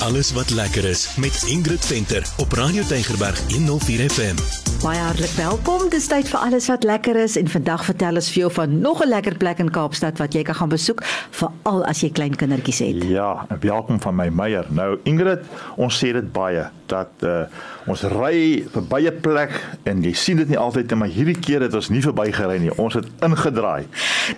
Alles wat lekker is met Ingrid Venter op Radio Tygerberg 104 FM. Baie hartlik welkom. Dis tyd vir alles wat lekker is en vandag vertel ons vir jou van nog 'n lekker plek in Kaapstad wat jy kan gaan besoek veral as jy klein kindertjies het. Ja, welkom van my Meyer. Nou Ingrid, ons sê dit baie dat uh, ons ry verby 'n plek en jy sien dit nie altyd nie, maar hierdie keer het ons nie verbygery nie. Ons het ingedraai.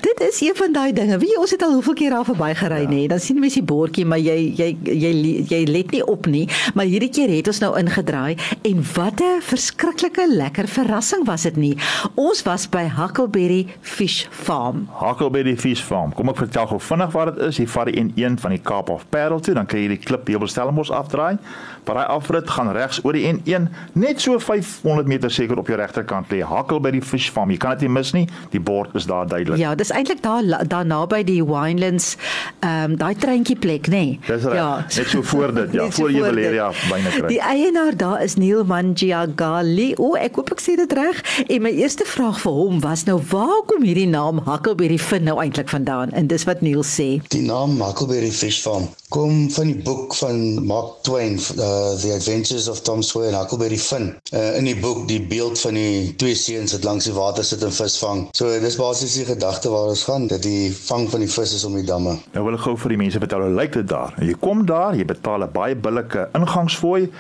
Dit is een van daai dinge. Wie ons het al hoeveel keer daar verbygery ja. nê. Dan sien jy die bordjie, maar jy jy jy jy let nie op nie, maar hierdie keer het ons nou ingedraai en wat 'n verskriklike lekker verrassing was dit nie. Ons was by Huckleberry Fish Farm. Huckleberry Fish Farm. Kom ek vertel gou vinnig wat dit is. Jy vat die N1 van die Kaap of Parel toe, dan kry jy die klip op Stellenbosch afdraai. Maar hy afrit gaan regs oor die N1 net so 500 meter seker op jou regterkant lê Huckleberry Fish Farm. Jy kan dit nie mis nie. Die bord is daar duidelik. Ja, dis eintlik daar daar naby die Winelands ehm um, daai treintjie plek, nê. Nee. Dis reg. Ja. Net so voor dit, ja, voor Jubileria byne kry. Die eienaar daar is Neil Mangiagali. O, ek hoop ek sê dit reg. En my eerste vraag vir hom was nou, waar kom hierdie naam Huckleberry Fun nou eintlik vandaan? En dis wat Neil sê. Die naam Huckleberry Fish Farm kom van die boek van Mark Twain, uh, The Adventures of Tom Sawyer en Huckleberry Finn. Uh, in die boek die beeld van die twee seuns wat langs die water sit en vis vang. So dis basies die gedagte waar ons gaan dat die vang van die vis is om die damme. Nou wil ek gou vir die mense vertel hoe lyk dit daar. Jy kom daar, jy betaal 'n baie billike ingangsfooi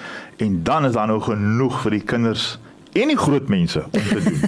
en dan is daar nou genoeg vir die kinders en die groot mense om te doen.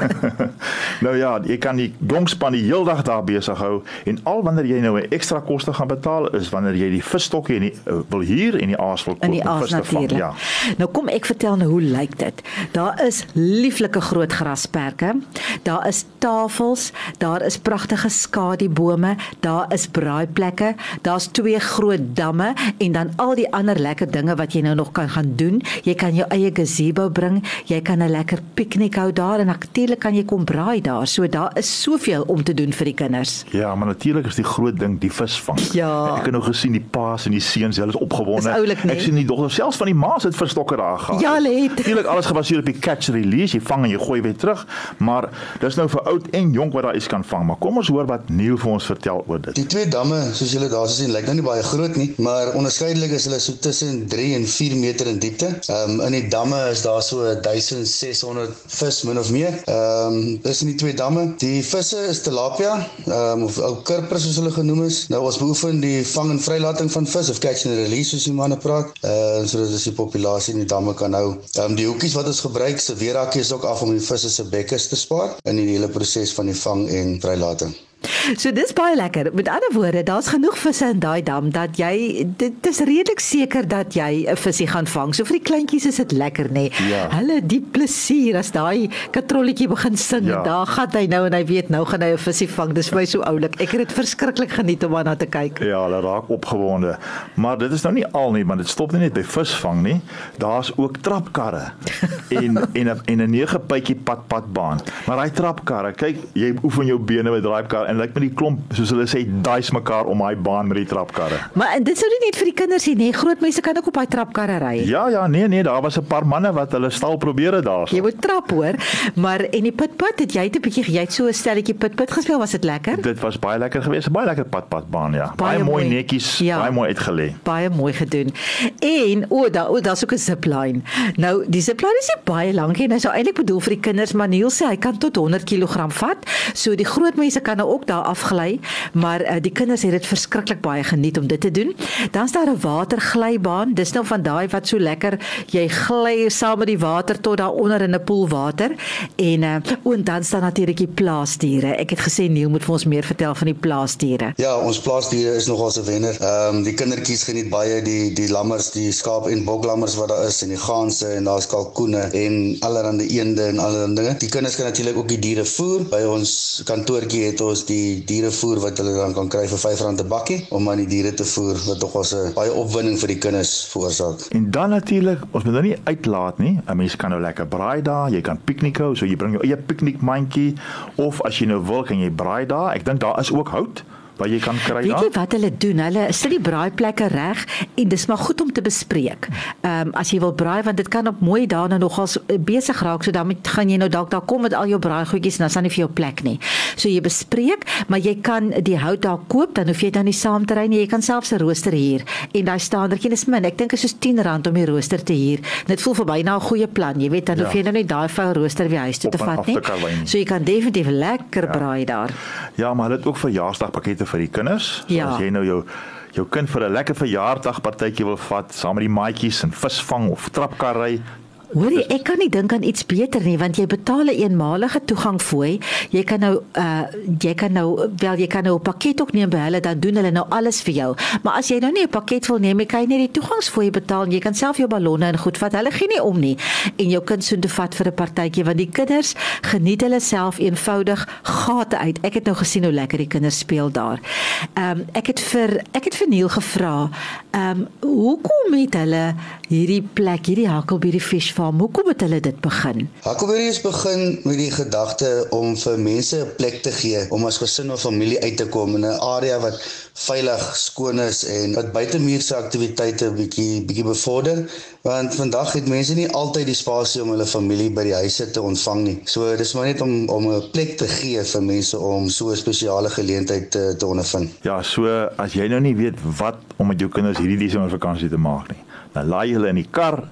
nou ja, jy kan die donkspan die heeldag daar besig hou en al wanneer jy nou 'n ekstra koste gaan betaal is wanneer jy die visstokkie en die uh, wil hier en die aas wil koop in die aas natuurlik. Ja. Nou kom ek vertel nou hoe lyk dit. Daar is lieflike groot grasperke. Daar is tafels, daar is pragtige skadubome, daar is braaiplekke, daar's twee groot damme en dan al die ander lekker dinge wat jy nou nog kan gaan doen. Jy kan jou eie gazebo bring jy kan 'n lekker piknik hou daar en natuurlik kan jy kom braai daar. So daar is soveel om te doen vir die kinders. Ja, maar natuurlik is die groot ding die visvang. Ja. Ek het nou gesien die paas en die seuns, hulle is opgewonde. Is oulik, nee? Ek sien die dogters selfs van die ma's het verstokke daar gehad. Ja, het. Natuurlik alles gebaseer op die catch release. Jy vang en jy gooi weer terug, maar dis nou vir oud en jonk wat daar iets kan vang. Maar kom ons hoor wat Neil vir ons vertel oor dit. Die twee damme, soos julle daar sien, lyk nou nie baie groot nie, maar onderskeidelik is hulle so tussen 3 en 4 meter in diepte. Ehm um, in die damme is daar so 1600 vis min of meer. Ehm um, dis in die twee damme. Die visse is tilapia, ehm um, of ou kurpers soos hulle genoem is. Nou ons beoefen die vang en vrylating van vis of catch and release soos die manne praat. Ehm uh, sodat ons die populasie in die damme kan hou. Ehm um, die hoekies wat ons gebruik, se weerhakkie is ook af om die visse se bekke te spaar in die hele proses van die vang en vrylating. So dis baie lekker. Met ander woorde, daar's genoeg visse in daai dam dat jy dit is redelik seker dat jy 'n visie gaan vang. So vir die kleintjies is dit lekker nê. Nee. Ja. Hulle die plesier as daai katrolletjie begin sing, ja. daar gaan hy nou en hy weet nou gaan hy 'n visie vang. Dis vir my so oulik. Ek het dit verskriklik geniet om daarna te kyk. Ja, hulle raak opgewonde. Maar dit is nou nie al nie, want dit stop nie net by visvang nie. Daar's ook trapkarre en en 'n en 'n nege pytjie pad padbaan. Maar daai trapkarre, kyk, jy oefen jou bene met daai trapkarre en lyk met die klomp soos hulle sê duis mekaar om daai baan met die trapkarre. Maar dit sou nie net vir die kinders nie, groot mense kan ook op daai trapkarre ry. Ja ja, nee nee, daar was 'n paar manne wat hulle stal probeer het daar. Jy moet trap hoor, maar en die pitpit het jy 'n bietjie jy het so 'n stelletjie pitpit gespeel, was dit lekker? Dit was baie lekker geweest, baie lekker padpadbaan ja. Baie, baie mooi netjies, ja, baie mooi uitgelê. Baie mooi gedoen. En o, daar o, daar's ook 'n zipline. Nou, die zipline is nie baie lank nie, hy sou eintlik bedoel vir die kinders, maar Neil sê hy kan tot 100 kg vat. So die groot mense kan nou ook daar afgly, maar uh, die kinders het dit verskriklik baie geniet om dit te doen. Dan is daar 'n waterglybaan. Dis nou van daai wat so lekker jy gly saam met die water tot daar onder in 'n poel water. En uh, o, en dan staan natuurlik die plaasdiere. Ek het gesê Neil moet vir ons meer vertel van die plaasdiere. Ja, ons plaasdiere is nogal 'n wenner. Ehm um, die kindertjies geniet baie die die lammers, die skaap en boklammers wat daar is en die ganse en daar's kalkoene en allerlei eende en allerlei dinge. Die kinders kan natuurlik ook die diere voer. By ons kantoortjie het ons die dierevoer wat hulle dan kan kry vir R5 'n bakkie om aan die diere te voer wat tog was 'n baie opwinding vir die kinders veroorsaak. En dan natuurlik, ons moet nou nie uitlaat nie. 'n Mens kan nou lekker braai daar, jy kan piknik hou, so jy bring jou eie piknikmandjie of as jy nou wil kan jy braai daar. Ek dink daar is ook hout wat jy kan kry Weet daar? jy wat hulle doen? Hulle sit die braaiplekke reg en dis maar goed om te bespreek. Ehm um, as jy wil braai want dit kan op mooi dae nou nogals eh, besig raak, so dan moet- gaan jy nou dalk daar kom met al jou braaigoedjies en dan staan nie vir jou plek nie. So jy bespreek, maar jy kan die hout daar koop, dan hoef jy dan nie saam te ry nie. Jy kan selfs 'n rooster huur en daai staandertjie is min. Ek dink is soos R10 om die rooster te huur. Dit voel vir my nou 'n goeie plan. Jy weet dan Ja. hoef jy nou nie daai vuil rooster weer huis toe Op te vat nie. So jy kan definitief lekker braai daar. Ja, maar hulle het ook verjaarsdagpakkette vir die kinders. So Ja. As jy nou jou jou kind vir 'n lekker verjaarsdagpartytjie wil vat saam met die maatjies en visvang of trapkarry, Hoorie, ek kan nie dink aan iets beter nie want jy betaal 'n eenmalige toegang fooi. Jy kan nou uh jy kan nou wel jy kan nou 'n pakket ook neem by hulle dan doen hulle nou alles vir jou. Maar as jy nou nie 'n pakket wil neem, jy kan net die toegangsfooi betaal en jy kan self jou ballonne en goed vat. Hulle gee nie om nie en jou kind soontoe vat vir 'n partytjie want die kinders geniet hulle self eenvoudig gate uit. Ek het nou gesien hoe lekker die kinders speel daar. Ehm um, ek het vir ek het vir Neil gevra, ehm um, hoekom het hulle hierdie plek, hierdie Huckleberry Fish Farm, hoekom het hulle dit begin? Huckleberry is begin met die gedagte om vir mense 'n plek te gee om as gesin of familie uit te kom in 'n area wat veilig, skoon is en wat buitemuurse aktiwiteite bietjie bietjie bevorder want vandag het mense nie altyd die spasie om hulle familie by die huise te ontvang nie. So dis maar net om om 'n plek te gee vir mense om so 'n spesiale geleentheid te, te ondervind. Ja, so as jy nou nie weet wat om met jou kinders hierdie Desember vakansie te maak nie, dan laai hulle in die kar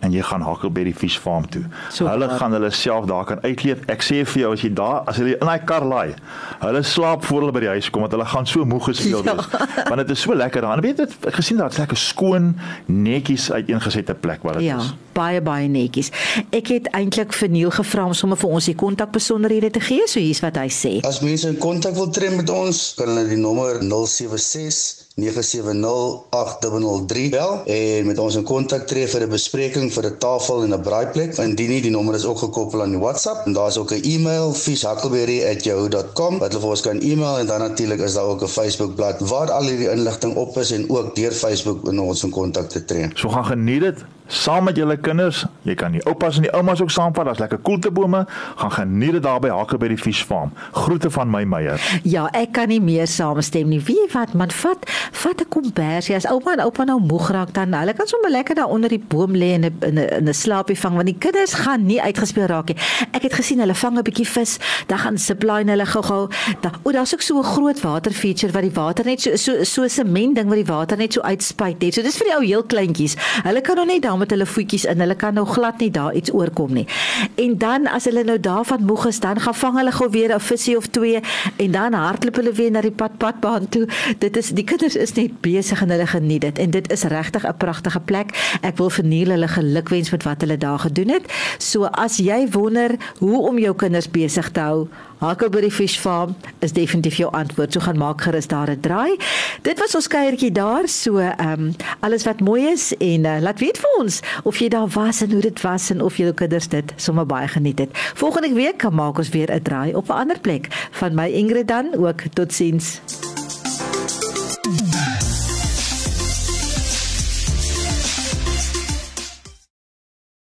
en jy gaan Huckleberry Fish Farm toe. So hulle waar. gaan hulle self daar kan uitleef. Ek sê vir jou as jy daar as hulle in daai kar laai, hulle slaap voor hulle by die huis kom want hulle gaan so moeg gespeel Ja. wees. Want dit is so lekker daar. En weet jy, ek gesien daar's lekker skoon, netjies uiteengesette plek waar dit Ja, is. baie baie netjies. Ek het eintlik vir Neil gevra om sommer vir ons die kontakbesonderhede te gee, so hier's wat hy sê. As mense in kontak wil tree met ons, kan hulle die nommer 076 9708003 bel. En met ons in kontak tree vir 'n bespreking vir 'n tafel en 'n braaiplek. Indien nie, die nommer is ook gekoppel aan die WhatsApp. En daar's ook 'n e-mail fishhuckleberry@yahoo.com wat hulle vir ons kan e-mail. En dan natuurlik is daar ook 'n Facebookblad waar al hierdie inligting op is en ook deur Facebook in ons in kontak te tree. So gaan geniet dit saam met julle kinders. Jy kan die oupas en die oumas ook saamvat. Daar's lekker koeltebome. Gaan geniet dit daar by Huckleberry Fish Farm. Groete van my Meyer. Ja, ek kan nie meer saamstem nie. Weet wat, man, vat vat 'n kombersie. As ouma en oupa nou moeg raak dan hulle kan sommer lekker daar onder die boom lê en 'n in 'n in 'n slaapie vang want die kinders gaan nie uitgespeel raak nie. Ek het gesien hulle vang 'n bietjie vis, dan gaan zipline hulle gou-gou. Da, o, daar's ook so 'n groot water feature wat die water net so so so 'n sement ding wat die water net so uitspuit net. So dis vir die ou heel kleintjies. Hulle kan nou net daar met hulle voetjies in. Hulle kan nou glad nie daar iets oorkom nie. En dan as hulle nou daarvan moeg is, dan gaan vang hulle gou weer 'n visie of twee en dan hardloop hulle weer na die padpadbaan toe. Dit is die kinders is net besig en hulle geniet dit en dit is regtig 'n pragtige plek. Ek wil vir Neil hulle gelukwens met wat hulle daar gedoen het. So as jy wonder hoe om jou kinders besig te hou, Huckleberry Fish Farm is definitief jou antwoord. So gaan maak gerus daar 'n draai. Dit was ons kuiertjie daar. So ehm um, alles wat mooi is en uh, laat weet vir ons of jy daar was en hoe dit was en of jou kinders dit sommer baie geniet het. Volgende week kan maak ons weer 'n draai op 'n ander plek. Van my Ingrid dan ook totsiens.